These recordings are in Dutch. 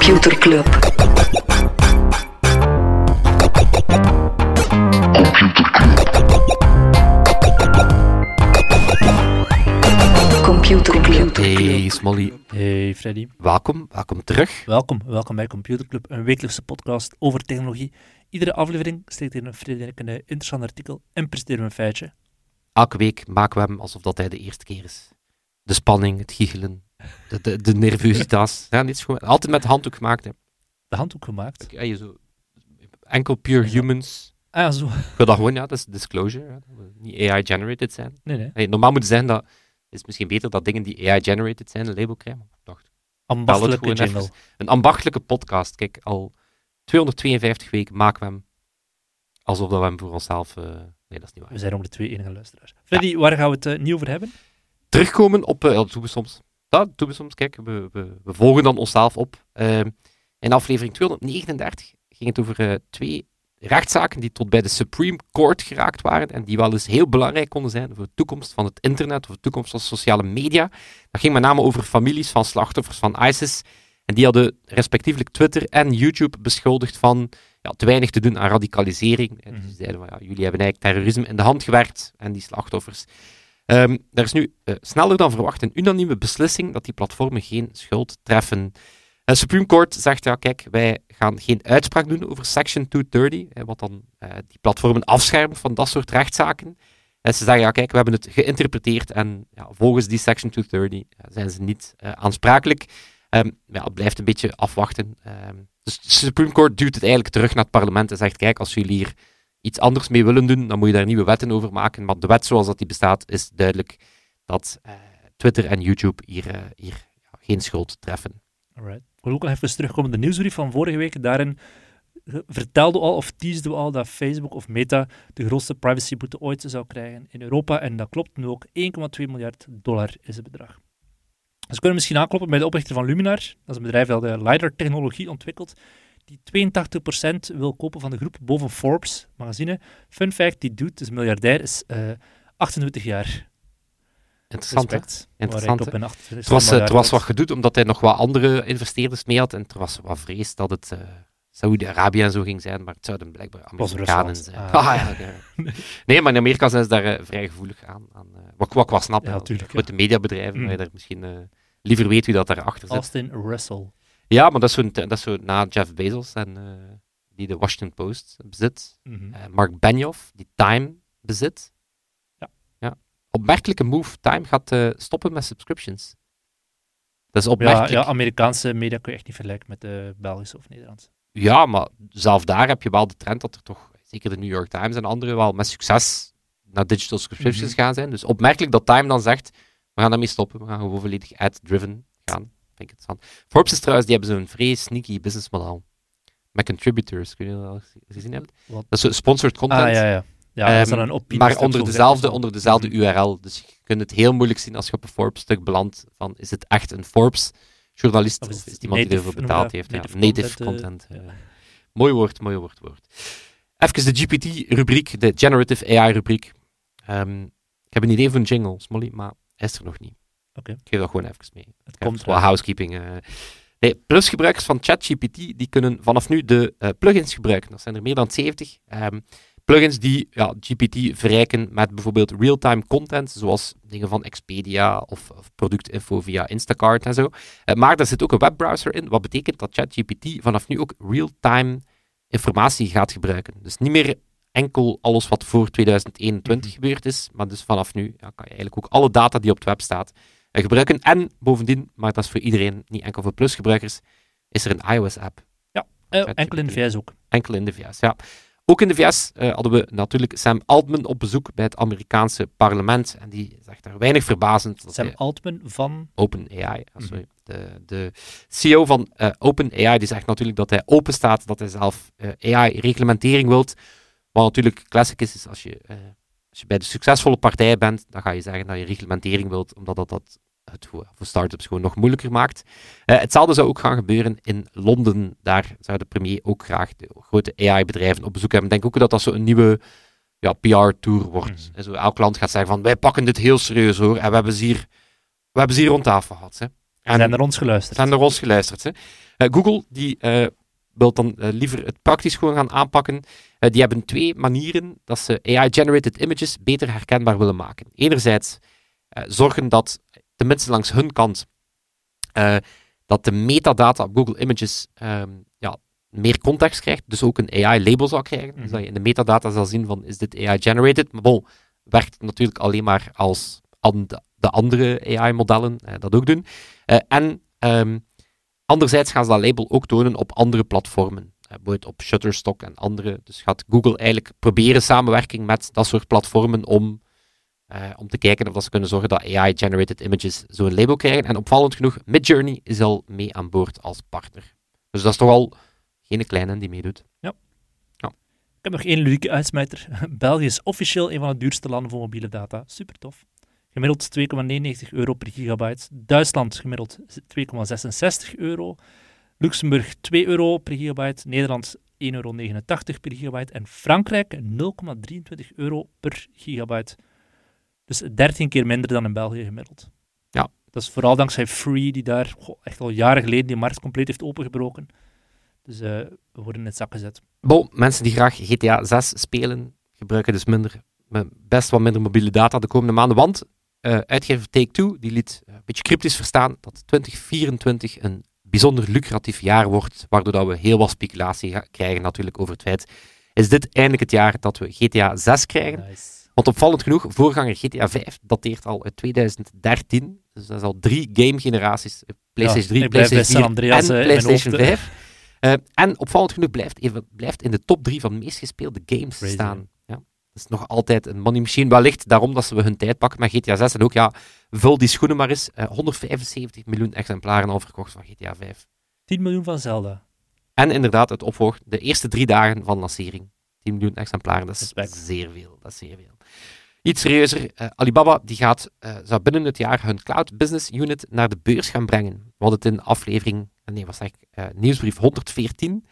Computer Club. Computer Club. Hey Smolly, Hey Freddy, welkom, welkom terug. welkom. Welkom bij Computer Club, een wekelijkse podcast over technologie. Iedere aflevering steekt hier een Freddy en ik een interessant artikel en presenteren we een feitje. Elke week maken we hem alsof dat hij de eerste keer is. De spanning, het giechelen, de, de, de nervositeit. ja, niet gewoon, altijd met handdoek gemaakt. Hè. De handdoek gemaakt. Ja, je zo, enkel pure humans. Ah, zo. Ik wil dat gewoon, ja, dat is disclosure. Ja, dat we niet AI-generated zijn. Nee, nee. Hey, normaal moet het zijn dat is misschien beter dat dingen die AI-generated zijn een label krijgen. Maar ik dacht, Ambachtelijke even. een ambachtelijke podcast. Kijk, al 252 weken maken we hem alsof dat we hem voor onszelf... eh, nee, dat is niet waar. We zijn ook de twee enige luisteraars. Freddy, waar gaan we het eh, niet over hebben? terugkomen op. eh, ja, dat doen we soms. Dat doen we soms. Kijk, we, we, we volgen dan onszelf op. Ehm, in aflevering 239 ging het over eh, twee rechtszaken die tot bij de Supreme Court geraakt waren. En die wel eens heel belangrijk konden zijn voor de toekomst van het internet of de toekomst van sociale media. Dat ging met name over families van slachtoffers van ISIS. En die hadden respectievelijk Twitter en YouTube beschuldigd van ja, te weinig te doen aan radicalisering. En Mhm. ze zeiden van ja, jullie hebben eigenlijk terrorisme in de hand gewerkt en die slachtoffers. Ehm er is nu eh, sneller dan verwacht een unanieme beslissing dat die platformen geen schuld treffen. De Supreme Court zegt, ja kijk, wij gaan geen uitspraak doen over Section 230, hè, wat dan eh, die platformen afschermt van dat soort rechtszaken. En ze zeggen, ja kijk, we hebben het geïnterpreteerd en ja, volgens die Section 230 ja, zijn ze niet eh, aansprakelijk. Ja, het blijft een beetje afwachten. Ehm, dus de Supreme Court duwt het eigenlijk terug naar het parlement en zegt, kijk, als jullie hier iets anders mee willen doen, dan moet je daar nieuwe wetten over maken. Maar de wet zoals dat die bestaat, is duidelijk dat eh, Twitter en YouTube hier, eh, hier ja, geen schuld treffen. Alright. Ik wil ook nog even terugkomen de nieuwsbrief van vorige week. Daarin eh, vertelden we al, of teasden we al, dat Facebook of Meta de grootste privacyboete ooit zou krijgen in Europa. En dat klopt nu ook. 1,2 miljard dollar is het bedrag. Dus we kunnen misschien aankloppen bij de oprichter van Luminar. Dat is een bedrijf dat de LiDAR-technologie ontwikkelt. Die 82% wil kopen van de groep boven Forbes magazine. Fun fact, die doet, dus miljardair, is eh 28 jaar. Interessant? Respect. Interessant, Waar hij hè? op in 28 Er was, eh, was wat gedoe, omdat hij nog wat andere investeerders mee had. En er was wat vrees dat het eh Saoedi-Arabië en zo ging zijn, maar het zouden blijkbaar Amerikanen zijn. Ah. Ah, ja, ja. Nee, maar in Amerika zijn ze daar vrij gevoelig aan. aan wat, wat ik wel snap, Ja, tuurlijk, Grote mediabedrijven, Mm. waar je daar misschien liever weet wie dat daarachter zit. Austin Russell. Ja, maar dat is, zo'n, dat is zo na Jeff Bezos en eh, die de Washington Post bezit. Mhm. Eh, Mark Benioff, die Time bezit. Ja. ja. Opmerkelijke move. Time gaat eh, stoppen met subscriptions. Dat is Ja, opmerkelijk. ja, Ja, Amerikaanse media kun je echt niet vergelijken met de Belgische of Nederlandse. maar zelf daar heb je wel de trend dat er toch, zeker de New York Times en anderen, wel met succes naar digital subscriptions Mhm. gaan zijn. Dus opmerkelijk dat Time dan zegt, we gaan daarmee stoppen, we gaan gewoon volledig ad-driven gaan. Vind ik interessant. Forbes is trouwens, die hebben zo'n vrij sneaky businessmodel. Met contributors, kun je dat al gezien hebben? Wat? Dat is sponsored content. Ah, ja, ja. Ja, Ehm, een opinie. maar onder dezelfde, onder dezelfde. URL. Dus je kunt het heel moeilijk zien als je op een Forbes-stuk belandt. Van, is het echt een Forbes-journalist? Of Of is het iemand die ervoor betaald heeft? Ja, Native native content, eh, ja. ja. Mooi woord, mooi woord, woord. Even de GPT-rubriek, de Generative AI-rubriek. Ehm, ik heb een idee voor een jingle, Smolly, maar hij is er nog niet. Oké. Ik geef dat gewoon even mee. Komt wel housekeeping. eh. Nee, plusgebruikers van ChatGPT die kunnen vanaf nu de eh, plugins gebruiken. Dat zijn er meer dan 70. Ehm, plugins die ja, GPT verrijken met bijvoorbeeld real-time content, zoals dingen van Expedia of, of productinfo via Instacart en zo. Eh, maar daar zit ook een webbrowser in, wat betekent dat ChatGPT vanaf nu ook real-time informatie gaat gebruiken. Dus niet meer enkel alles wat voor 2021 Mhm. gebeurd is, maar dus vanaf nu ja, kan je eigenlijk ook alle data die op het web staat gebruiken. En bovendien, maar dat is voor iedereen, niet enkel voor plusgebruikers, is er een iOS-app. Eh, enkel in de VS ook. Enkel in de VS, ja. Ook in de VS eh, hadden we natuurlijk Sam Altman op bezoek bij het Amerikaanse parlement. En die zegt daar weinig verbazend Sam hij Altman van... OpenAI, ah, Mhm. sorry, de, de CEO van eh, OpenAI, die zegt natuurlijk dat hij open staat, dat hij zelf eh, AI-reglementering wilt. Wat natuurlijk classic is, is als je, eh, als je bij de succesvolle partijen bent, dan ga je zeggen dat je reglementering wilt, omdat dat, dat het voor, start-ups gewoon nog moeilijker maakt. Eh, hetzelfde zou ook gaan gebeuren in Londen. Daar zou de premier ook graag de grote AI-bedrijven op bezoek hebben. Ik denk ook dat dat zo'n nieuwe ja, PR-tour wordt. Mhm. En zo elk land gaat zeggen van, wij pakken dit heel serieus hoor, en we hebben ze hier, we hebben ze hier rond tafel gehad. Hè. En zijn naar ons geluisterd. zijn naar ons geluisterd. Hè. Eh, Google die eh, wil dan eh, liever het praktisch gewoon gaan aanpakken. Eh, die hebben twee manieren dat ze AI-generated images beter herkenbaar willen maken. Enerzijds eh, zorgen dat, tenminste langs hun kant, dat de metadata op Google Images ehm, ja, meer context krijgt, dus ook een AI-label zou krijgen. Dus Mhm. dat je in de metadata zal zien van, is dit AI-generated? Maar bon, werkt natuurlijk alleen maar als de- de andere AI-modellen dat ook doen. En ehm, anderzijds gaan ze dat label ook tonen op andere platformen. Eh, bijvoorbeeld op Shutterstock en andere. Dus gaat Google eigenlijk proberen samenwerking met dat soort platformen om, eh, om te kijken of dat ze kunnen zorgen dat AI-generated images zo'n label krijgen. En opvallend genoeg, Midjourney is al mee aan boord als partner. Dus dat is toch al geen kleine die meedoet. Ik heb nog één ludieke uitsmijter. België is officieel een van de duurste landen voor mobiele data. Super tof. Gemiddeld 2,99 euro per gigabyte. Duitsland gemiddeld 2,66 euro. Luxemburg 2 euro per gigabyte. Nederland 1,89 euro per gigabyte. En Frankrijk 0,23 euro per gigabyte. Dus 13 keer minder dan in België gemiddeld. Ja. Dat is vooral dankzij Free, die daar goh, echt al jaren geleden die markt compleet heeft opengebroken. Dus eh, we worden in het zak gezet. Bon, mensen die graag GTA 6 spelen, gebruiken dus minder, best wat minder mobiele data de komende maanden. Want eh, uitgever Take-Two die liet eh, een beetje cryptisch verstaan dat 2024 een bijzonder lucratief jaar wordt, waardoor dat we heel wat speculatie krijgen natuurlijk over het feit, is dit eindelijk het jaar dat we GTA 6 krijgen? Nice. Want opvallend genoeg, voorganger GTA 5 dateert al uit 2013. Dus dat is al drie game-generaties. eh, PlayStation 3, ik blijf bij PlayStation 4 San Andreas, en PlayStation hoofd, eh. 5. Eh, en opvallend genoeg blijft, even, blijft in de top 3 van meest gespeelde games Crazy, staan. Is nog altijd een money machine. Wellicht daarom dat ze we hun tijd pakken met GTA 6. En ook, ja, vul die schoenen maar eens. Eh, 175 miljoen exemplaren al verkocht van GTA 5. 10 miljoen van Zelda. En inderdaad, het opvolg, de eerste drie dagen van lancering. 10 miljoen exemplaren, dat is Respect. zeer veel. Dat is zeer veel. Iets serieuzer, eh, Alibaba die gaat, eh, zou binnen het jaar hun Cloud Business Unit naar de beurs gaan brengen. We hadden het in aflevering, eh, nee, wat zeg ik, eh, nieuwsbrief 114,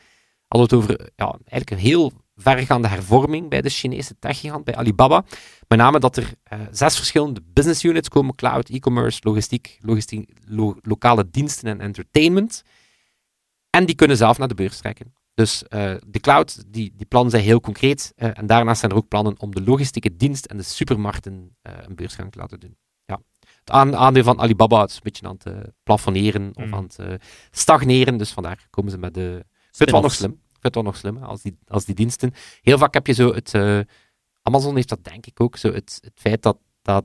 hadden het over eh, ja, eigenlijk een heel vergaande hervorming bij de Chinese techgigant, bij Alibaba. Met name dat er eh, zes verschillende business units komen, cloud, e-commerce, logistiek, logistiek lo- lokale diensten en entertainment. En die kunnen zelf naar de beurs trekken. Dus eh, de cloud, die, die plannen zijn heel concreet. eh, en daarnaast zijn er ook plannen om de logistieke dienst en de supermarkten een beursgang te laten doen. Ja. Het aan- aandeel van Alibaba is een beetje aan het plafonneren of Mm. aan het stagneren. Dus vandaar komen ze met de... Het nog slim. Ik vind het wel nog slim, hè, als die, als die diensten... Heel vaak heb je zo het... eh, Amazon heeft dat denk ik ook, zo het, het feit dat, dat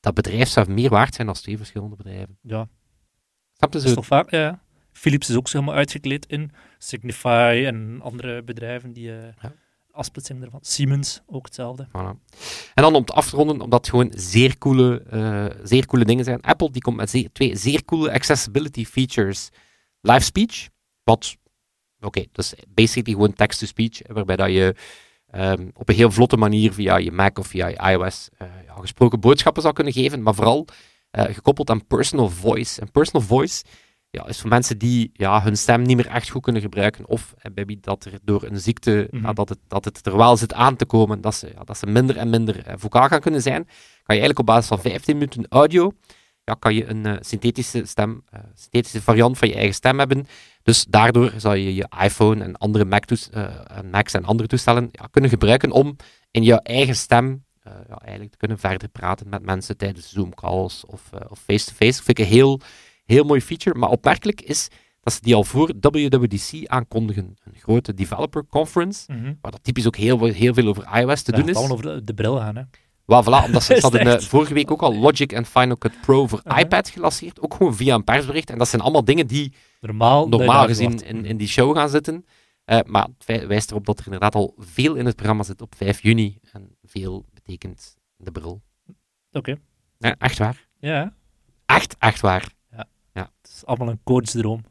dat bedrijf zou meer waard zijn dan twee verschillende bedrijven. Ja, Snap je dat is toch vaak. Ja. Philips is ook zo helemaal uitgekleed in Signify en andere bedrijven die eh Ja. afsplitsing ervan. Siemens ook hetzelfde. Voilà. En dan om te afronden, omdat het gewoon zeer coole, eh, zeer coole dingen zijn. Apple die komt met zeer- twee zeer coole accessibility features. Live speech, wat, oké, dat is basically gewoon text-to-speech, waarbij dat je ehm, op een heel vlotte manier via je Mac of via je iOS eh, ja, gesproken boodschappen zou kunnen geven, maar vooral eh, gekoppeld aan personal voice. En personal voice ja, is voor mensen die ja, hun stem niet meer echt goed kunnen gebruiken, of eh, bij wie dat er door een ziekte, Mhm. ja, dat, het, dat het er wel zit aan te komen, dat ze, ja, dat ze minder en minder eh, vocaal gaan kunnen zijn, kan je eigenlijk op basis van 15 minuten audio, ja, kan je een eh, synthetische stem, eh, synthetische variant van je eigen stem hebben. Dus daardoor zou je je iPhone en andere Mac eh, Macs en andere toestellen ja, kunnen gebruiken om in jouw eigen stem ja, eigenlijk te kunnen verder praten met mensen tijdens Zoom-calls of of face-to-face. Dat vind ik een heel, heel mooi feature. Maar opmerkelijk is dat ze die al voor WWDC aankondigen. Een grote developer conference, waar dat typisch ook heel, heel veel over iOS te doen is. allemaal over de, de bril gaan. Hè. Wel, voilà, omdat ze, hadden eh, vorige week ook al Logic en Final Cut Pro voor Uh-huh. iPad gelanceerd. Ook gewoon via een persbericht. En dat zijn allemaal dingen die Normaal, normaal gezien in, in die show gaan zitten. Eh, maar het wijst erop dat er inderdaad al veel in het programma zit op 5 juni. En veel betekent de bril. Oké, Ja, echt waar. ja. Echt, echt waar. Het is allemaal een koortsdroom.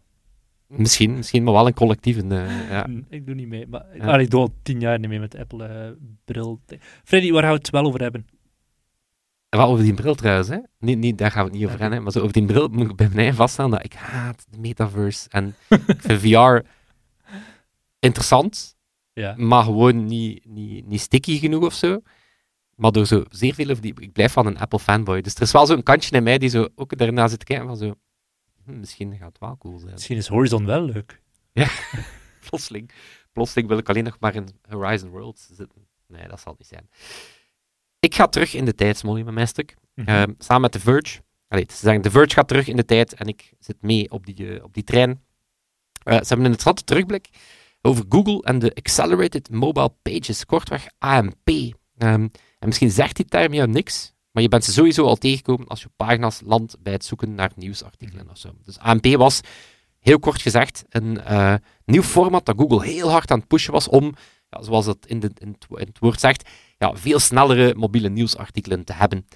Misschien, misschien maar wel een collectief. eh, ja. Hm, Ik doe niet mee. Maar, Ja. ah, ik doe al tien jaar niet mee met de Apple-bril. Freddy, waar gaan we het wel over hebben? En Wel over die bril trouwens, hè. Niet, niet, daar gaan we het niet over hebben, maar zo over die bril moet ik bij mij vaststellen dat ik haat de metaverse. En ik vind VR interessant, Ja. maar gewoon niet, niet, niet sticky genoeg of zo. Maar door zo zeer veel over die... Ik blijf van een Apple fanboy. Dus er is wel zo'n kantje in mij die zo ook daarna zit te kijken van zo... hm, misschien gaat het wel cool zijn. Misschien is Horizon wel leuk. Ja, plotseling, plotseling wil ik alleen nog maar in Horizon Worlds zitten. Nee, dat zal niet zijn. Ik ga terug in de tijd, Smolly, met mijn stuk. Mhm. Ehm, samen met The Verge. Allee, ze zeggen, The Verge gaat terug in de tijd en ik zit mee op die, eh, op die trein. Eh, ze hebben een interessante terugblik over Google en de Accelerated Mobile Pages, kortweg AMP. Ehm, en misschien zegt die term jou niks, maar je bent ze sowieso al tegengekomen als je pagina's landt bij het zoeken naar nieuwsartikelen of zo. Dus AMP was, heel kort gezegd, een eh, nieuw format dat Google heel hard aan het pushen was om, ja, zoals het in, de, in, het, woord zegt, ja, veel snellere mobiele nieuwsartikelen te hebben.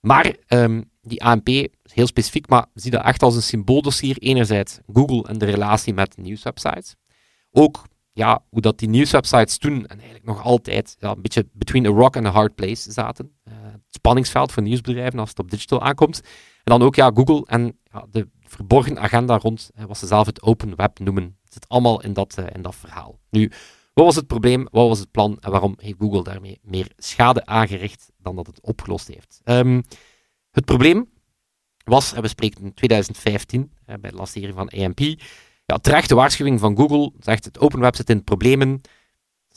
Maar ehm, die AMP is heel specifiek, maar zie dat echt als een symbooldossier. Enerzijds Google en de relatie met nieuwswebsites. Ook ja, hoe dat die nieuwswebsites toen en eigenlijk nog altijd ja, een beetje between a rock and a hard place zaten. Eh, spanningsveld voor nieuwsbedrijven als het op digital aankomt. En dan ook ja, Google en ja, de verborgen agenda rond wat ze zelf het open web noemen. Het zit allemaal in dat, eh, in dat verhaal. Nu, wat was het probleem? Wat was het plan? En waarom heeft Google daarmee meer schade aangericht dan dat het opgelost heeft? Ehm, het probleem was, en we spreken in 2015 eh, bij de lancering van AMP, ja, terecht de waarschuwing van Google zegt het open web zit in problemen.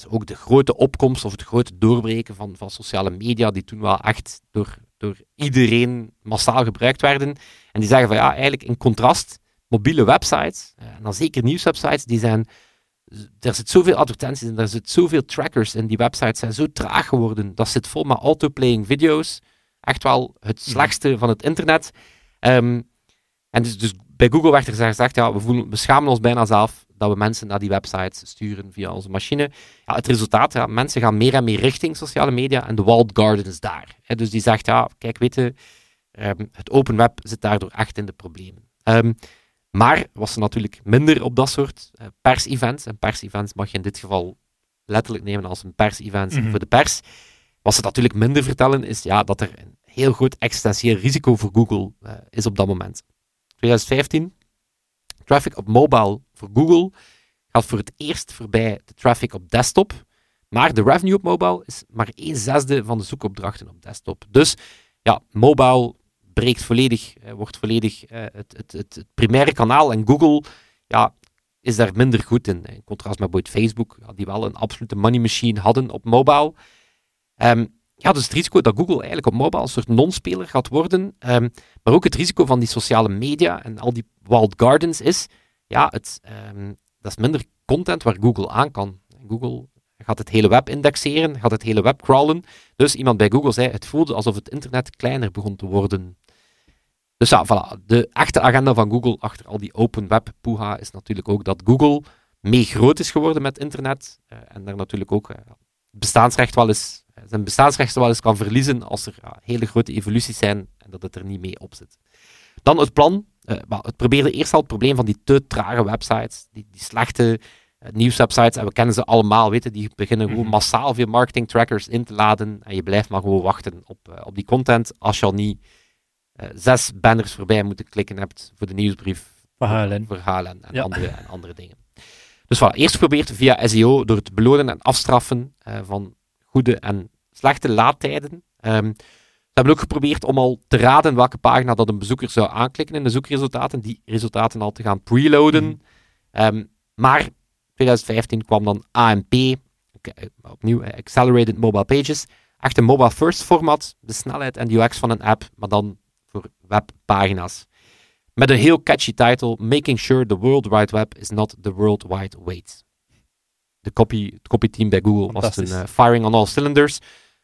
Ook de grote opkomst of het grote doorbreken van, van sociale media, die toen wel echt door, door iedereen massaal gebruikt werden. En die zeggen van ja, eigenlijk in contrast, mobiele websites, eh, en dan zeker nieuwswebsites, die zijn er zit zoveel advertenties in, er zit zoveel trackers in. Die websites zijn zo traag geworden. Dat zit vol met autoplaying video's. Echt wel het slechtste van het internet. Ehm, en dus, dus bij Google werd er gezegd, ja, we, voelen, we schamen ons bijna zelf dat we mensen naar die websites sturen via onze machine. Ja, het resultaat, ja, mensen gaan meer en meer richting sociale media en de walled garden is daar. Hè, dus die zegt, ja, kijk, weet je, ehm, het open web zit daardoor echt in de problemen. Ehm, maar was er natuurlijk minder op dat soort eh, pers-events. En pers-events mag je in dit geval letterlijk nemen als een pers-event Mhm. voor de pers. Wat ze natuurlijk minder vertellen is ja, dat er een heel groot existentieel risico voor Google eh, is op dat moment. 2015, traffic op mobile voor Google gaat voor het eerst voorbij de traffic op desktop. Maar de revenue op mobile is maar een zesde van de zoekopdrachten op desktop. Dus ja, mobile breekt volledig, wordt volledig eh, het, het, het, het primaire kanaal. En Google ja, is daar minder goed in. In contrast met bijvoorbeeld Facebook, die wel een absolute money machine hadden op mobile. Ehm, ja, dus het risico dat Google eigenlijk op mobile een soort non-speler gaat worden. ehm, maar ook het risico van die sociale media en al die walled gardens is, ja, het, ehm, dat is minder content waar Google aan kan. Google gaat het hele web indexeren, gaat het hele web crawlen. Dus iemand bij Google zei, het voelde alsof het internet kleiner begon te worden. Dus ja, voilà. De echte agenda van Google achter al die open web poeha is natuurlijk ook dat Google mee groot is geworden met internet. eh, en daar natuurlijk ook het bestaansrecht wel eens, zijn bestaansrecht wel eens kan verliezen als er ja, hele grote evoluties zijn en dat het er niet mee op zit. Dan het plan. eh, het probeerde eerst al het probleem van die te trage websites, die, die slechte eh, nieuwswebsites, en we kennen ze allemaal, weten, die beginnen gewoon Mhm. massaal veel marketing trackers in te laden en je blijft maar gewoon wachten op, eh, op die content als je al niet zes banners voorbij moeten klikken hebt voor de nieuwsbrief, voor HLN en, Ja. andere, en andere dingen. Dus voilà, eerst geprobeerd via SEO door het belonen en afstraffen van goede en slechte laadtijden. Ehm, ze hebben ook geprobeerd om al te raden welke pagina dat een bezoeker zou aanklikken in de zoekresultaten, die resultaten al te gaan preloaden. Ehm, maar 2015 kwam dan AMP, eh, opnieuw eh, Accelerated Mobile Pages, echt een mobile first format, de snelheid en de UX van een app, maar dan voor webpagina's. Met een heel catchy title, Making Sure the World Wide Web is not the World Wide Wait. De copy, het copyteam bij Google was toen Fantastisch. eh, firing on all cylinders.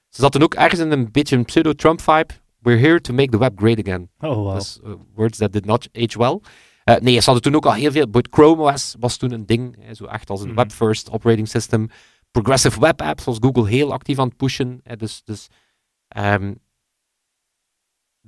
Ze zaten ook ergens in een beetje een pseudo-Trump vibe. We're here to make the web great again. Oh, wow. Dus eh, words that did not age well. Eh, nee, ze hadden toen ook al heel veel. Chrome OS was toen een ding. zo echt als een Mhm. web-first operating system. Progressive web apps was Google heel actief aan het pushen. dus dus ehm,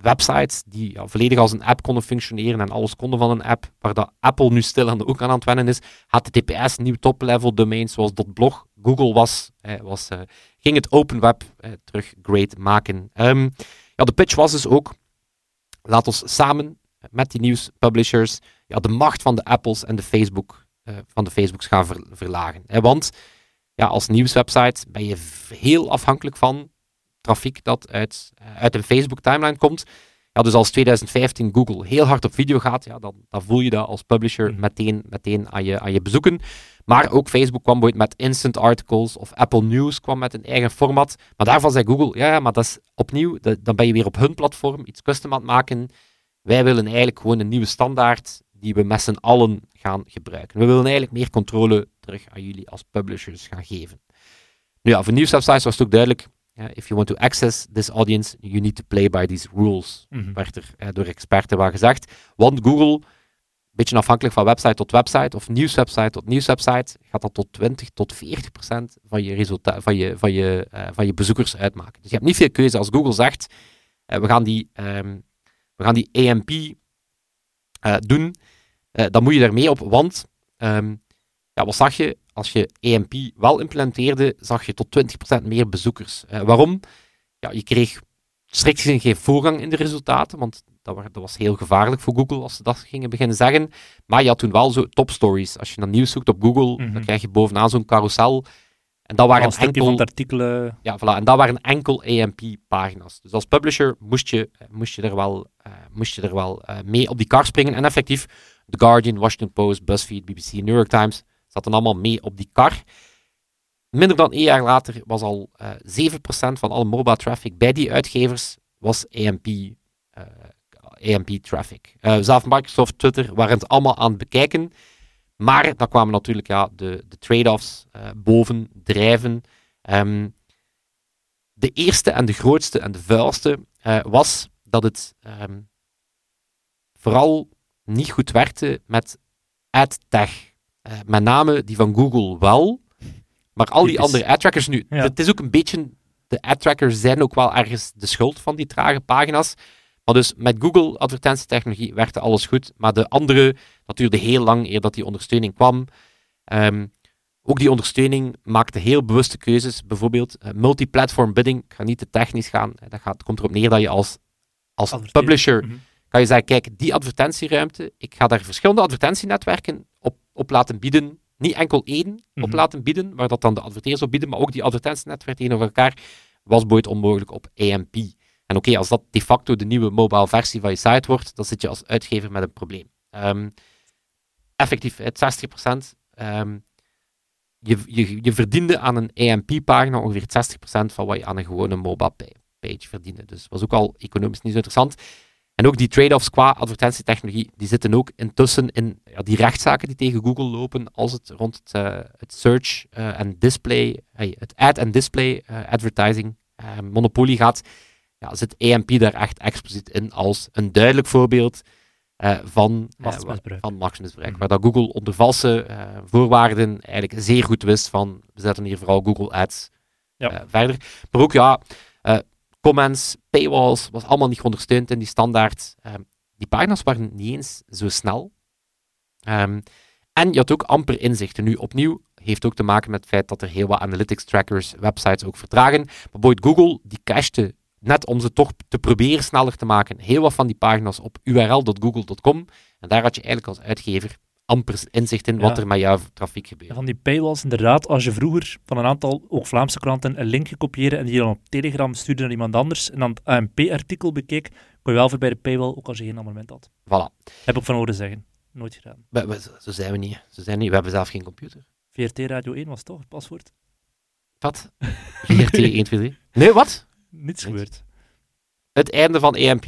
websites die ja, volledig als een app konden functioneren en alles konden van een app, waar dat Apple nu stil aan de ook aan het wennen is. HTTPS, nieuw top-level domains zoals .blog. Google was, was, eh, ging het open web terug great maken. Ehm, ja, de pitch was dus ook, laat ons samen met die nieuwspublishers ja, de macht van de Apples en de Facebook, eh, van de Facebooks gaan ver- verlagen. Want ja, als nieuwswebsite ben je heel afhankelijk van trafiek dat uit, eh, uit een Facebook timeline komt. Ja, dus als 2015 Google heel hard op video gaat, ja, dan, dan voel je dat als publisher Mhm. meteen, meteen aan, je, aan je bezoeken. Maar ook Facebook kwam ooit met instant articles of Apple News kwam met een eigen format. Maar daarvan zei Google, ja, ja, maar dat is opnieuw, dat- dan ben je weer op hun platform iets custom aan het maken. Wij willen eigenlijk gewoon een nieuwe standaard die we met z'n allen gaan gebruiken. We willen eigenlijk meer controle terug aan jullie als publishers gaan geven. Nu ja, voor nieuwswebsites was het ook duidelijk, ja, if you want to access this audience, you need to play by these rules Mhm. werd er eh, door experten wel gezegd. Want Google, een beetje afhankelijk van website tot website, of nieuwswebsite tot nieuwswebsite, gaat dat tot 20 tot 40 procent van je, resulta- van je, van je, eh, van je bezoekers uitmaken. Dus je hebt niet veel keuze. Als Google zegt, eh, we, gaan die, ehm, we gaan die AMP eh, doen, dan moet je daarmee op, want ehm, ja, wat zag je? Als je AMP wel implementeerde, zag je tot 20% meer bezoekers. Eh, waarom? Ja, je kreeg strikt gezien geen voorrang in de resultaten, want dat, dat was heel gevaarlijk voor Google als ze dat gingen beginnen zeggen. Maar je had toen wel zo top stories. Als je naar nieuws zoekt op Google, Mhm. dan krijg je bovenaan zo'n carousel. En dat waren een enkel... van het artikel. eh, Ja, voilà. En dat waren enkel AMP-pagina's. Dus als publisher moest je, eh, moest je er wel, moest je er wel mee op die kar springen. En effectief, The Guardian, Washington Post, BuzzFeed, BBC, New York Times zaten allemaal mee op die kar. Minder dan één jaar later was al eh 7% van alle mobile traffic bij die uitgevers was AMP, eh, AMP traffic. Eh, zelf Microsoft, Twitter waren het allemaal aan het bekijken. Maar dan kwamen natuurlijk ja, de, de trade-offs boven drijven. Ehm, de eerste en de grootste en de vuilste was dat het ehm, vooral niet goed werkte met ad-tag. Eh, met name die van Google wel, maar al die andere ad-trackers nu. Ja. Het is ook een beetje, de ad-trackers zijn ook wel ergens de schuld van die trage pagina's. Maar dus met Google advertentietechnologie werkte alles goed, maar de andere, dat duurde heel lang eer dat die ondersteuning kwam. Ehm, ook die ondersteuning maakte heel bewuste keuzes. Bijvoorbeeld eh, multiplatform bidding. Ik ga niet te technisch gaan. Eh, Dat gaat, komt erop neer dat je als, als publisher Mhm. Kan je zeggen, kijk, die advertentieruimte, ik ga daar verschillende advertentienetwerken op, op laten bieden. Niet enkel één op Mhm. laten bieden, waar dat dan de adverteerders op bieden, maar ook die advertentienetwerken tegenover elkaar, was ooit onmogelijk op AMP. En oké, als dat de facto de nieuwe mobile versie van je site wordt, dan zit je als uitgever met een probleem. Ehm, effectief, het 60%. ehm, je, je, je verdiende aan een AMP-pagina ongeveer 60% van wat je aan een gewone mobile pa- page verdiende. Dus was ook al economisch niet zo interessant. En ook die trade-offs qua advertentietechnologie, die zitten ook intussen in ja, die rechtszaken die tegen Google lopen als het rond het, eh, het search eh, en display, hey, het ad en display eh, advertising monopolie gaat, ja, zit AMP daar echt expliciet in als een duidelijk voorbeeld van, Machtsmisbruik. van machtsmisbruik. Mhm. Waar dat Google onder valse voorwaarden eigenlijk zeer goed wist van, we zetten hier vooral Google Ads Ja. verder. Maar ook, ja, comments, paywalls, was allemaal niet ondersteund in die standaard. Ehm, die pagina's waren niet eens zo snel. Ehm, en je had ook amper inzichten. Nu, opnieuw, heeft ook te maken met het feit dat er heel wat analytics trackers websites ook vertragen. Maar bijvoorbeeld Google, die cachete, net om ze toch te proberen sneller te maken, heel wat van die pagina's op url.google.com. En daar had je eigenlijk als uitgever amper inzicht in wat Ja. er met jouw trafiek gebeurt. Van die paywalls, inderdaad, als je vroeger van een aantal, ook Vlaamse kranten, een linkje kopiëren en die dan op Telegram stuurde naar iemand anders en dan het ANP-artikel bekeek, kon je wel voorbij de paywall, ook als je geen abonnement had. Voilà. Heb ik van horen zeggen. Nooit gedaan. We- we- zo- zijn we niet. Zo zijn we, niet. we hebben zelf geen computer. VRT Radio 1 was toch het paswoord? Wat? VRT 1, 2, 3. Nee, wat? Niets gebeurd. Het einde van EMP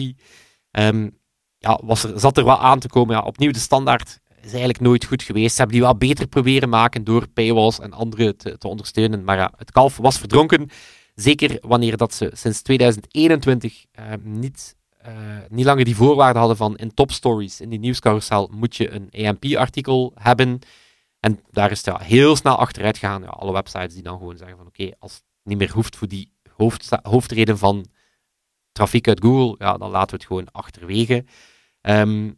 ehm, ja, was er, zat er wel aan te komen. Ja, opnieuw, de standaard is eigenlijk nooit goed geweest. Ze hebben die wel beter proberen maken door paywalls en andere te, te ondersteunen. Maar ja, het kalf was verdronken. Zeker wanneer dat ze sinds 2021 ehm, niet, eh, niet langer die voorwaarden hadden van in top stories, in die nieuwscarousel, moet je een EMP-artikel hebben. En daar is het ja, heel snel achteruit gegaan. Ja, alle websites die dan gewoon zeggen van oké, als het niet meer hoeft voor die hoofdsta- hoofdreden van trafiek uit Google, ja, dan laten we het gewoon achterwege. Ehm,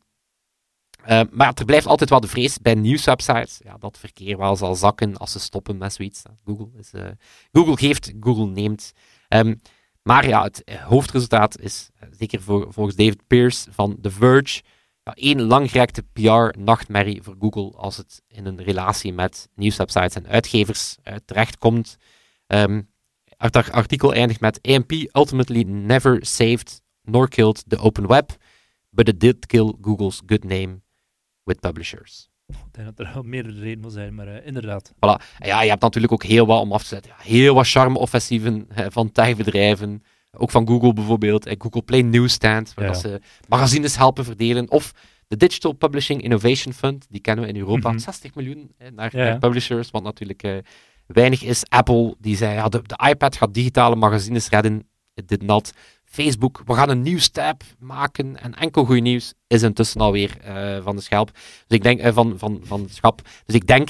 eh, maar er blijft altijd wel de vrees bij nieuwswebsites ja, dat verkeer wel zal zakken als ze stoppen met zoiets. Google, is, eh, Google geeft, Google neemt. Ehm, maar ja, het eh, hoofdresultaat is, zeker voor, volgens David Pierce van The Verge, ja, één langgerekte PR-nachtmerrie voor Google als het in een relatie met nieuwswebsites en uitgevers eh, terechtkomt. Ehm, het ar- artikel eindigt met AMP ultimately never saved nor killed the open web, but it did kill Google's good name with publishers. Ik denk dat er wel meer reden moet zijn, maar eh, inderdaad. Voilà. En ja, je hebt natuurlijk ook heel wat om af te zetten. Heel wat charme-offensieven van techbedrijven. Ook van Google bijvoorbeeld. En Google Play Newsstand, waar Ja. dat ze magazines helpen verdelen. Of de Digital Publishing Innovation Fund, die kennen we in Europa. Mhm. 60 miljoen eh, naar, Ja, ja. naar publishers, wat natuurlijk eh, weinig is. Apple, die zei, ja, de, de iPad gaat digitale magazines redden. It did not. Facebook, we gaan een nieuwstab maken. En enkel goed nieuws is intussen alweer eh van de schelp. Dus ik denk, eh, van, van, van de schap. Dus ik denk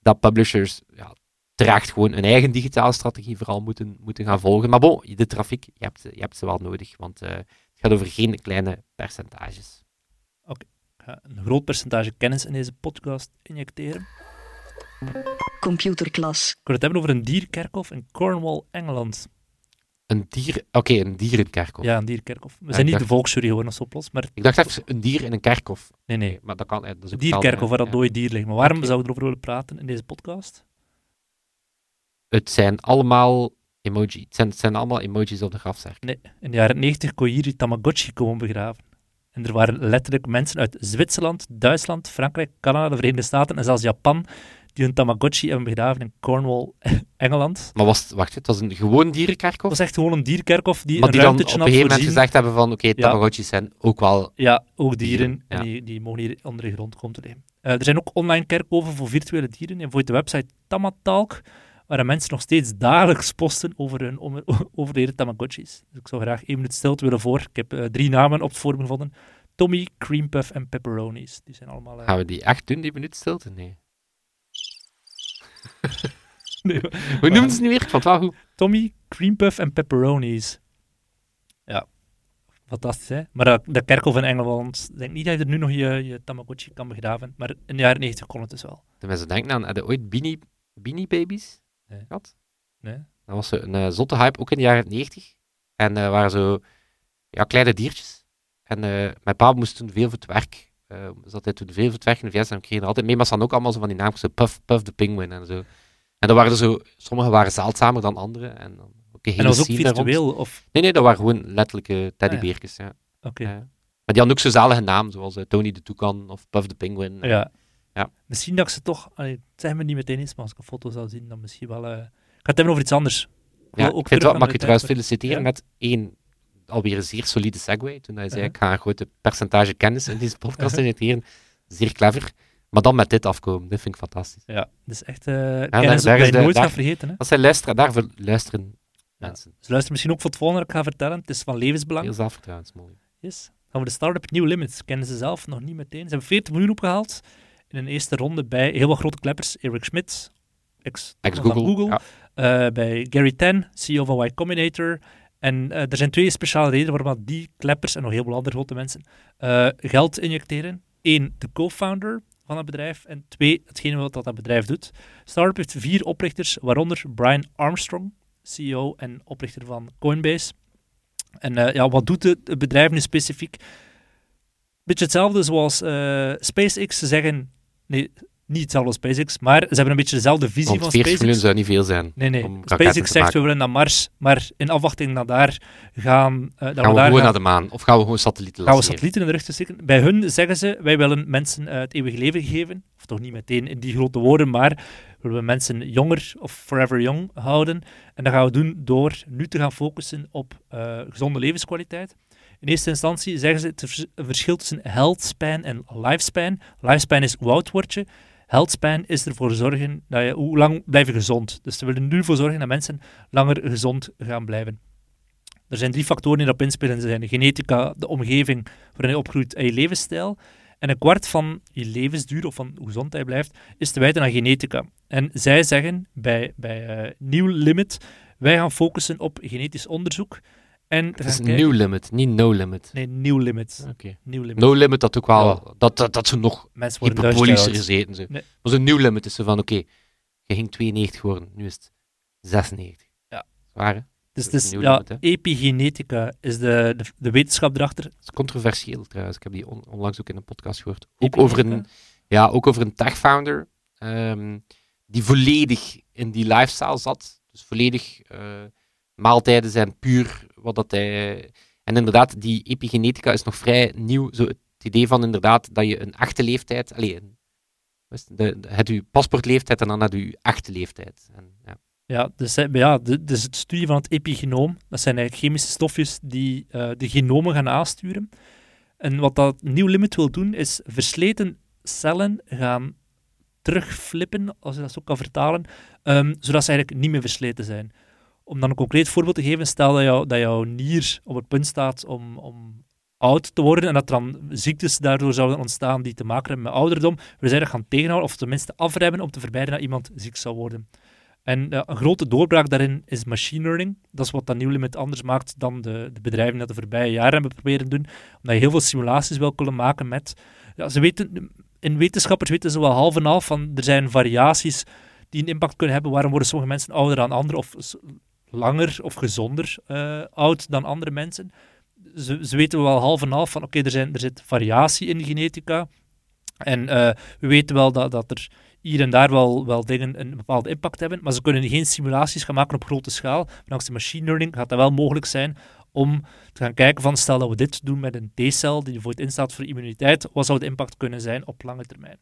dat publishers ja, terecht gewoon een eigen digitale strategie vooral moeten, moeten gaan volgen. Maar bon, de trafiek, je hebt, je hebt ze wel nodig, want eh, het gaat over geen kleine percentages. Ik ga een groot percentage kennis in deze podcast injecteren. Computerklas. Ik wil het hebben over een dierkerkhof in Cornwall, Engeland. Een dier, oké, een dier in een kerkhof. Ja, een dierkerkhof. We Ja, zijn niet dacht- de volksjury geworden of zo plots, maar Ik dacht even een dier in een kerkhof. nee, nee. Maar dat kan. Dat is Een dierkerkhof waar dat dode dier ligt. Maar waarom Oké. zouden we erover willen praten in deze podcast? Het zijn allemaal emoji. Het zijn, het zijn allemaal emojis op de grafzerk. Nee, in de jaren 90 kon je hier Tamagotchi komen begraven. En er waren letterlijk mensen uit Zwitserland, Duitsland, Frankrijk, Canada, de Verenigde Staten en zelfs Japan die hun Tamagotchi hebben begraven in Cornwall, Engeland. Maar was het, wacht, het was een gewoon dierenkerkhof? Het was echt gewoon een dierkerkhof die maar een die dan op een gegeven moment voorzien. gezegd hebben van, oké, tamagotchis zijn ook wel... Ja, ook dieren. Dieren, ja. En die, die mogen hier onder de grond komen te leven. Eh, er zijn ook online kerkhoven voor virtuele dieren. Je hebt de website Tamatalk, waar mensen nog steeds dagelijks posten over hun overleden Tamagotchis. Dus ik zou graag één minuut stilte willen voor. Ik heb eh, drie namen op het forum gevonden. Tommy, Cream Puff en Pepperonis. Die zijn allemaal... eh, Gaan we die echt doen, die minuut stilte? Nee. nee, Hoe noemen ze het nu weer? Ik vond het wel goed. Tommy, Cream Puff en Pepperonis. Ja, fantastisch hè. Maar dat, dat kerkhof in Engeland, ik denk niet dat je er nu nog je, je Tamagotchi kan begraven. Maar in de jaren 90 kon het dus wel. De mensen denken aan, hadden ooit Beanie, Beanie Babies Nee. gehad? Nee? Dat was een eh, zotte hype, ook in de jaren 90. En eh waren zo ja, kleine diertjes. En eh, mijn pa moest toen veel voor het werk. zat hij toen veel voor het werk in de VS en kreeg er altijd mee. Maar ze hadden ook allemaal zo van die zo Puff, Puff the Penguin en zo. En dat waren er zo, sommige waren zeldzamer dan andere. En dan ook een En dat was ook virtueel? Of... Nee, nee, dat waren gewoon letterlijke teddybeertjes. Ja. Oké. Ja. Maar die hadden ook zo zalige namen, zoals eh, Tony de Toucan of Puff the Penguin. Ja. Ja. Misschien dat ik ze toch... Allee, zeg me niet meteen eens, maar als ik een foto zou zien, dan misschien wel... eh, Ik ga het hebben over iets anders. Ja, ik ook vind terug wel, mag ik de je trouwens feliciteren Ja. met één alweer een zeer solide segue. Toen hij zei, ik ga een grote percentage kennis in deze podcast injecteren. Zeer clever. Maar dan met dit afkomen, dit vind ik fantastisch. Ja, dat is echt eh kennis daar- dat je nooit daar- gaat vergeten. Hè? Dat zijn luisteren, daarvoor luisteren Ja. mensen. Dus luister misschien ook voor het volgende dat ik ga vertellen. Het is van levensbelang. Heel zelfvertrouwensmooi. Yes. Gaan we de start-up New Limits. Kennen ze zelf nog niet meteen. Ze hebben 40 miljoen opgehaald in een eerste ronde bij heel wat grote kleppers. Eric Schmidt, ex, Ex-Google. van Google. Ja. Eh, bij Gary Tan, CEO van Y Combinator. En eh, er zijn twee speciale redenen waarom die kleppers en nog heel veel andere grote mensen eh, geld injecteren. Eén, de co-founder van het bedrijf. En twee, hetgene wat dat, dat bedrijf doet. Startup heeft vier oprichters, waaronder Brian Armstrong, CEO en oprichter van Coinbase. En eh, ja, wat doet het, bedrijf nu specifiek? Beetje hetzelfde zoals eh, SpaceX. Ze zeggen, nee, niet hetzelfde als SpaceX, maar ze hebben een beetje dezelfde visie Want van 40 SpaceX. miljoen zou niet veel zijn. Nee, nee. SpaceX zegt we willen naar Mars, maar in afwachting naar daar gaan, dat Gaan we daar gewoon gaan, naar de maan? Of gaan we gewoon satellieten gaan we satellieten in de rug te steken. Bij hun zeggen ze, wij willen mensen het eeuwig leven geven. Of toch niet meteen in die grote woorden, maar willen we mensen jonger of forever young houden. En dat gaan we doen door nu te gaan focussen op eh, gezonde levenskwaliteit. In eerste instantie zeggen ze het vers- verschil tussen health span en lifespan. Lifespan is hoe oud word je. Health span is ervoor zorgen dat je, hoe lang blijf je gezond. Dus ze willen nu ervoor zorgen dat mensen langer gezond gaan blijven. Er zijn drie factoren die erop inspelen. Zijn de genetica, de omgeving waarin je opgroeit en je levensstijl. En een kwart van je levensduur, of van hoe gezond hij blijft, is te wijten aan genetica. En zij zeggen bij, bij eh, New Limit, wij gaan focussen op genetisch onderzoek. En Het is een new limit, niet no limit. Nee, New Limit. Oké. New limit. No limit, dat ook wel. Ja. Dat, dat, dat ze nog hyperbolischer gezeten. Zo. Nee. Maar zo'n new limit is zo van, oké, je ging 92 worden, nu is het 96. Ja. Zwaar, hè? Dus, het is New ja, Limit, epigenetica is de, de, de wetenschap erachter. Dat is controversieel trouwens. Ik heb die on- onlangs ook in een podcast gehoord. Ook Epigenetica? over een, ja, ook over een tech-founder ehm, die volledig in die lifestyle zat. Dus volledig eh, maaltijden zijn puur wat dat hij... En inderdaad, die epigenetica is nog vrij nieuw. Zo het idee van inderdaad dat je een echte leeftijd, alleen, het, de, het je paspoortleeftijd en dan had je echte leeftijd. En, ja. Ja, dus, ja, dus het studie van het epigenoom, dat zijn eigenlijk chemische stofjes die eh, de genomen gaan aansturen. En wat dat nieuw limit wil doen, is versleten cellen gaan terugflippen, als je dat zo kan vertalen, ehm, zodat ze eigenlijk niet meer versleten zijn. Om dan een concreet voorbeeld te geven, stel dat, jou, dat jouw nier op het punt staat om, om oud te worden en dat er dan ziektes daardoor zouden ontstaan die te maken hebben met ouderdom, we zijn dat gaan tegenhouden of tenminste afremmen om te vermijden dat iemand ziek zou worden. En een grote doorbraak daarin is machine learning. Dat is wat dat nieuw limit anders maakt dan de, de bedrijven dat de voorbije jaren hebben proberen doen. Omdat je heel veel simulaties wil kunnen maken met... Ja, ze weten, in wetenschappers weten ze wel half en half van er zijn variaties die een impact kunnen hebben. Waarom worden sommige mensen ouder dan anderen of langer of gezonder eh, oud dan andere mensen? Ze, ze weten wel half en half van oké, er er, er zit variatie in de genetica. En eh, we weten wel dat, dat er hier en daar wel, wel dingen een bepaalde impact hebben, maar ze kunnen geen simulaties gaan maken op grote schaal. Dankzij machine learning gaat dat wel mogelijk zijn om te gaan kijken van, stel dat we dit doen met een T-cel die bijvoorbeeld instaat voor immuniteit, wat zou de impact kunnen zijn op lange termijn?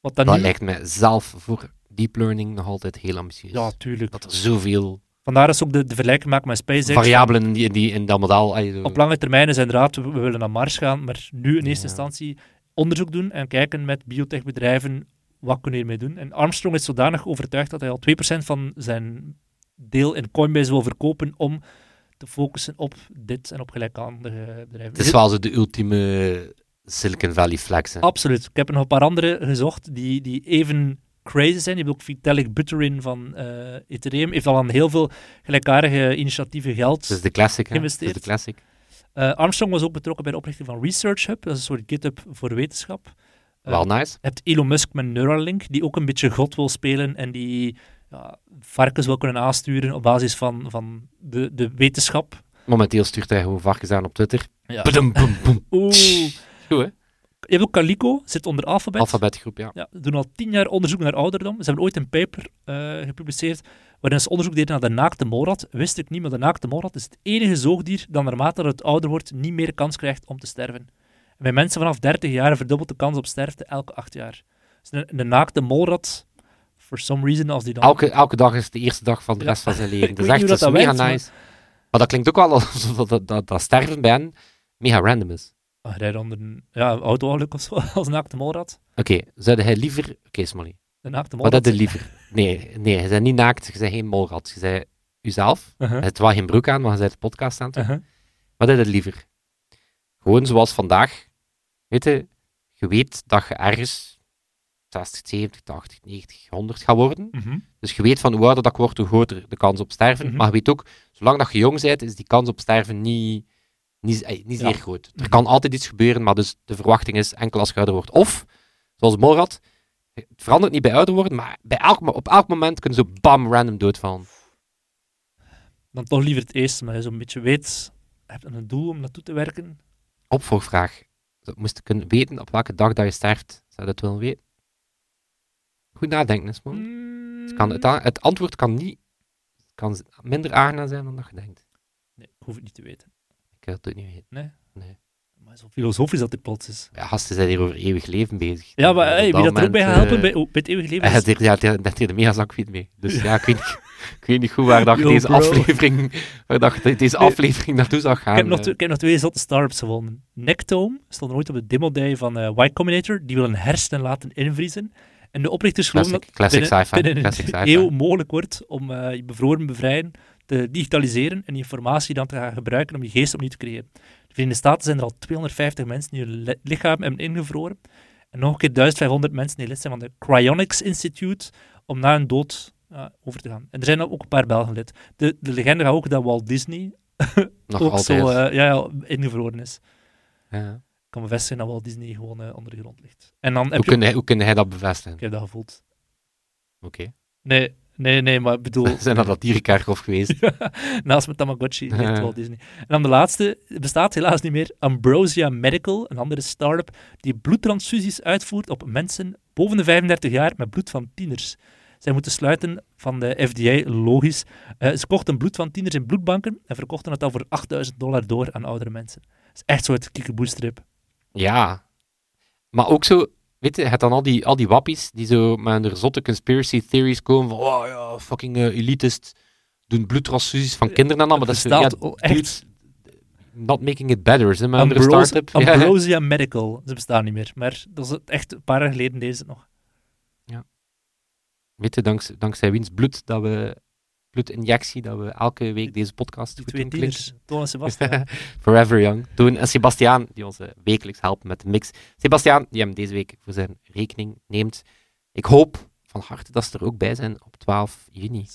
Wat dan Dat nu... lijkt mij zelf voor deep learning nog altijd heel ambitieus. Ja, tuurlijk. Dat er zoveel Vandaar is ook de, de vergelijking maken met SpaceX. variabelen in, die, in, die, in dat model. je- Op lange termijn is inderdaad, we, we willen naar Mars gaan, maar nu in eerste Ja. instantie onderzoek doen en kijken met biotechbedrijven wat kunnen we hiermee doen. En Armstrong is zodanig overtuigd dat hij al 2% van zijn deel in Coinbase wil verkopen om te focussen op dit en op gelijkaardige bedrijven. Het is wel zo de ultieme Silicon Valley flex. hè. Absoluut. Ik heb nog een paar andere gezocht die, die even crazy zijn. Je hebt ook Vitalik Buterin van eh, Ethereum. Heeft al aan heel veel gelijkaardige initiatieven geld. Het is de classic. hè. Het is Geïnvesteerd. de classic. Eh, Armstrong was ook betrokken bij de oprichting van Research Hub. Dat is een soort GitHub voor wetenschap. Eh, Wel nice. Je hebt Elon Musk met Neuralink, die ook een beetje God wil spelen en die ja, varkens wil kunnen aansturen op basis van, van de, de wetenschap. Momenteel stuurt hij gewoon varkens aan op Twitter. Ja. Badum. Oeh. Goed, hè? Ook Calico, zit onder Alphabet. Alfabetgroep, ja. Ja, ze doen al tien jaar onderzoek naar ouderdom. Ze hebben ooit een paper eh, gepubliceerd waarin ze onderzoek deden naar de naakte molrat. Wist ik niet, maar de naakte molrat is het enige zoogdier dat naarmate het ouder wordt niet meer kans krijgt om te sterven. En bij mensen vanaf 30 jaar verdubbelt de kans op sterfte elke acht jaar. Dus een, een naakte molrat, for some reason, als die dan... Elke, elke dag is de eerste dag van de Ja. rest van zijn leven. Dat weet is echt dat mega werkt, nice. Maar... dat klinkt ook wel alsof dat, dat, dat, dat sterven bij hen mega random is. Ah, rijdt onder een ja, auto-ongeluk of zo, als naakte molrat. Oké, zou hij liever... Oké, Smolly. De naakte Wat molrat. had je liever? Nee, nee, je bent niet naakt, je bent geen molrat. Je bent jezelf. Uh-huh. Je hebt wel geen broek aan, maar je bent de podcast aan het doen. Uh-huh. Wat had je liever? Gewoon zoals vandaag. Weet je, je weet dat je ergens 60, 70, 80, 90, 100 gaat worden. Mhm. Dus je weet van hoe ouder dat ik word, hoe groter de kans op sterven. Mhm. Maar je weet ook, zolang dat je jong bent, is die kans op sterven niet, niet, niet Ja. zeer groot. Er kan altijd iets gebeuren, maar dus de verwachting is enkel als je ouder wordt. Of, zoals Morad, het verandert niet bij ouder worden, maar bij elk, op elk moment kunnen ze bam, random doodvallen. Dan toch liever het eerste, maar je zo'n beetje weet, je hebt een doel om naartoe te werken. Opvolgvraag. Moest je kunnen weten op welke dag dat je sterft, zou je dat willen weten? Goed nadenken, Simon. Mm. Het, kan, het, antwoord kan niet kan minder aangenaam zijn dan dat je denkt. Nee, ik hoef het niet te weten. Ik wil het ook niet weten. Nee. Nee. Maar zo filosofisch dat dit plots is. Ja, gasten zijn hier over eeuwig leven bezig. Ja, maar hey, wie dat er ook bij gaat moment, helpen eh, bij, bij het eeuwige leven Hij is... ja, had hier de mega zakfiet mee. Dus ja, ik weet niet, ik weet niet goed waar dat Yo, deze bro. aflevering, waar dat deze Nee. aflevering naartoe zag gaan. Ik heb, nog, eh. twee- ik heb nog twee zotte startups gevonden. Nectome stond ooit op de demo day van eh Y Combinator. Die willen hersenen laten invriezen. En de oprichters geloven Classic, dat binnen, sci-fi. binnen Classic een sci-fi. eeuw mogelijk wordt om eh, je bevroren brein te digitaliseren en die informatie dan te gaan gebruiken om je geest opnieuw te creëren. De Verenigde Staten zijn er al 250 mensen die hun li- lichaam hebben ingevroren. En nog een keer 1500 mensen die lid zijn van de Cryonics Institute om na hun dood eh, over te gaan. En er zijn ook een paar Belgen lid. De, de legende gaat ook dat Walt Disney Nog ook altijd. zo eh, ja, ja, ingevroren is. ja. Ik kan bevestigen dat Walt Disney gewoon eh, onder de grond ligt. En dan heb hoe, je... kun hij, hoe kun hij dat bevestigen? Ik heb dat gevoeld. Oké. Nee, nee, nee, maar ik bedoel... Zijn dat dat dierenkerkhof geweest? Naast mijn Tamagotchi ligt. Walt Disney. En dan de laatste, bestaat helaas niet meer, Ambrosia Medical, een andere start-up die bloedtransfusies uitvoert op mensen boven de 35 jaar met bloed van tieners. Zij moeten sluiten van de FDA, logisch. Eh, ze kochten bloed van tieners in bloedbanken en verkochten het al voor 8000 dollar door aan oudere mensen. Dat is echt zo'n kiekeboestrip. Ja. Maar ook zo, weet je, hebt dan al die, al die wappies die zo met hun zotte conspiracy theories komen van, oh ja, fucking uh, elitist, doen bloedtransfusies van kinderen en allemaal. Dat is ja, echt. not making it better, is met Ambros- start-up. Ja, ja. Ambrosia Medical. Ze bestaan niet meer. Maar dat is echt een paar jaar geleden deze het nog. Weet je, danks, dankzij wiens bloed dat we, bloedinjectie, dat we elke week deze podcast Die goed twee doen klinken. tieners, Toon en Sebastian. Forever Young. Toen en Sebastiaan, die ons eh, wekelijks helpt met de mix. Sebastiaan, die hem deze week voor zijn rekening neemt. Ik hoop van harte dat ze er ook bij zijn op 12 juni.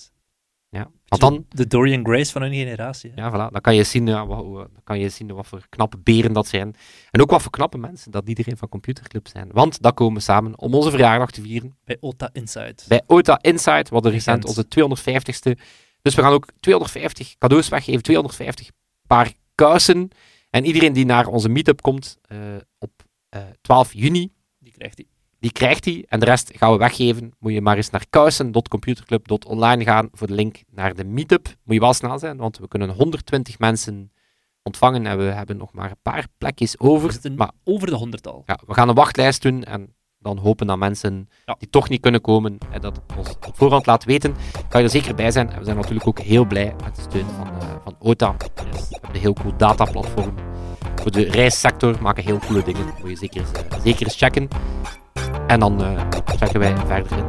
Ja, want dan, De Dorian Grace van hun generatie. hè. ja, voilà, dan kan je zien, ja, wat, dan kan je zien wat voor knappe beren dat zijn. En ook wat voor knappe mensen dat iedereen van Computerclub zijn. Want dat komen we samen om onze verjaardag te vieren Bij Ota Insight. bij OTA Insight. We hadden recent onze 250ste. Dus we gaan ook 250 cadeaus weggeven, 250 paar kousen. En iedereen die naar onze meetup komt eh, op eh, 12 juni, Die krijgt hij. Die krijgt die. En de rest gaan we weggeven. Moet je maar eens naar kousen.computerclub.online gaan voor de link naar de meetup. Moet je wel snel zijn, want we kunnen 120 mensen ontvangen en we hebben nog maar een paar plekjes over. Maar over de honderdtal. ja, we gaan een wachtlijst doen en dan hopen dat mensen Ja. die toch niet kunnen komen, en dat ons op voorhand laat weten, kan je er zeker bij zijn. En we zijn natuurlijk ook heel blij met de steun van, eh, van OTA. We hebben een heel cool dataplatform. Voor de reissector maken heel coole dingen. Moet je zeker, eh, zeker eens checken. En dan eh checken wij verder in.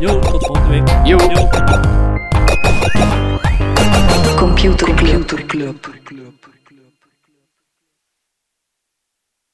Jo, tot volgende week. Yo. Yo. Computer Club.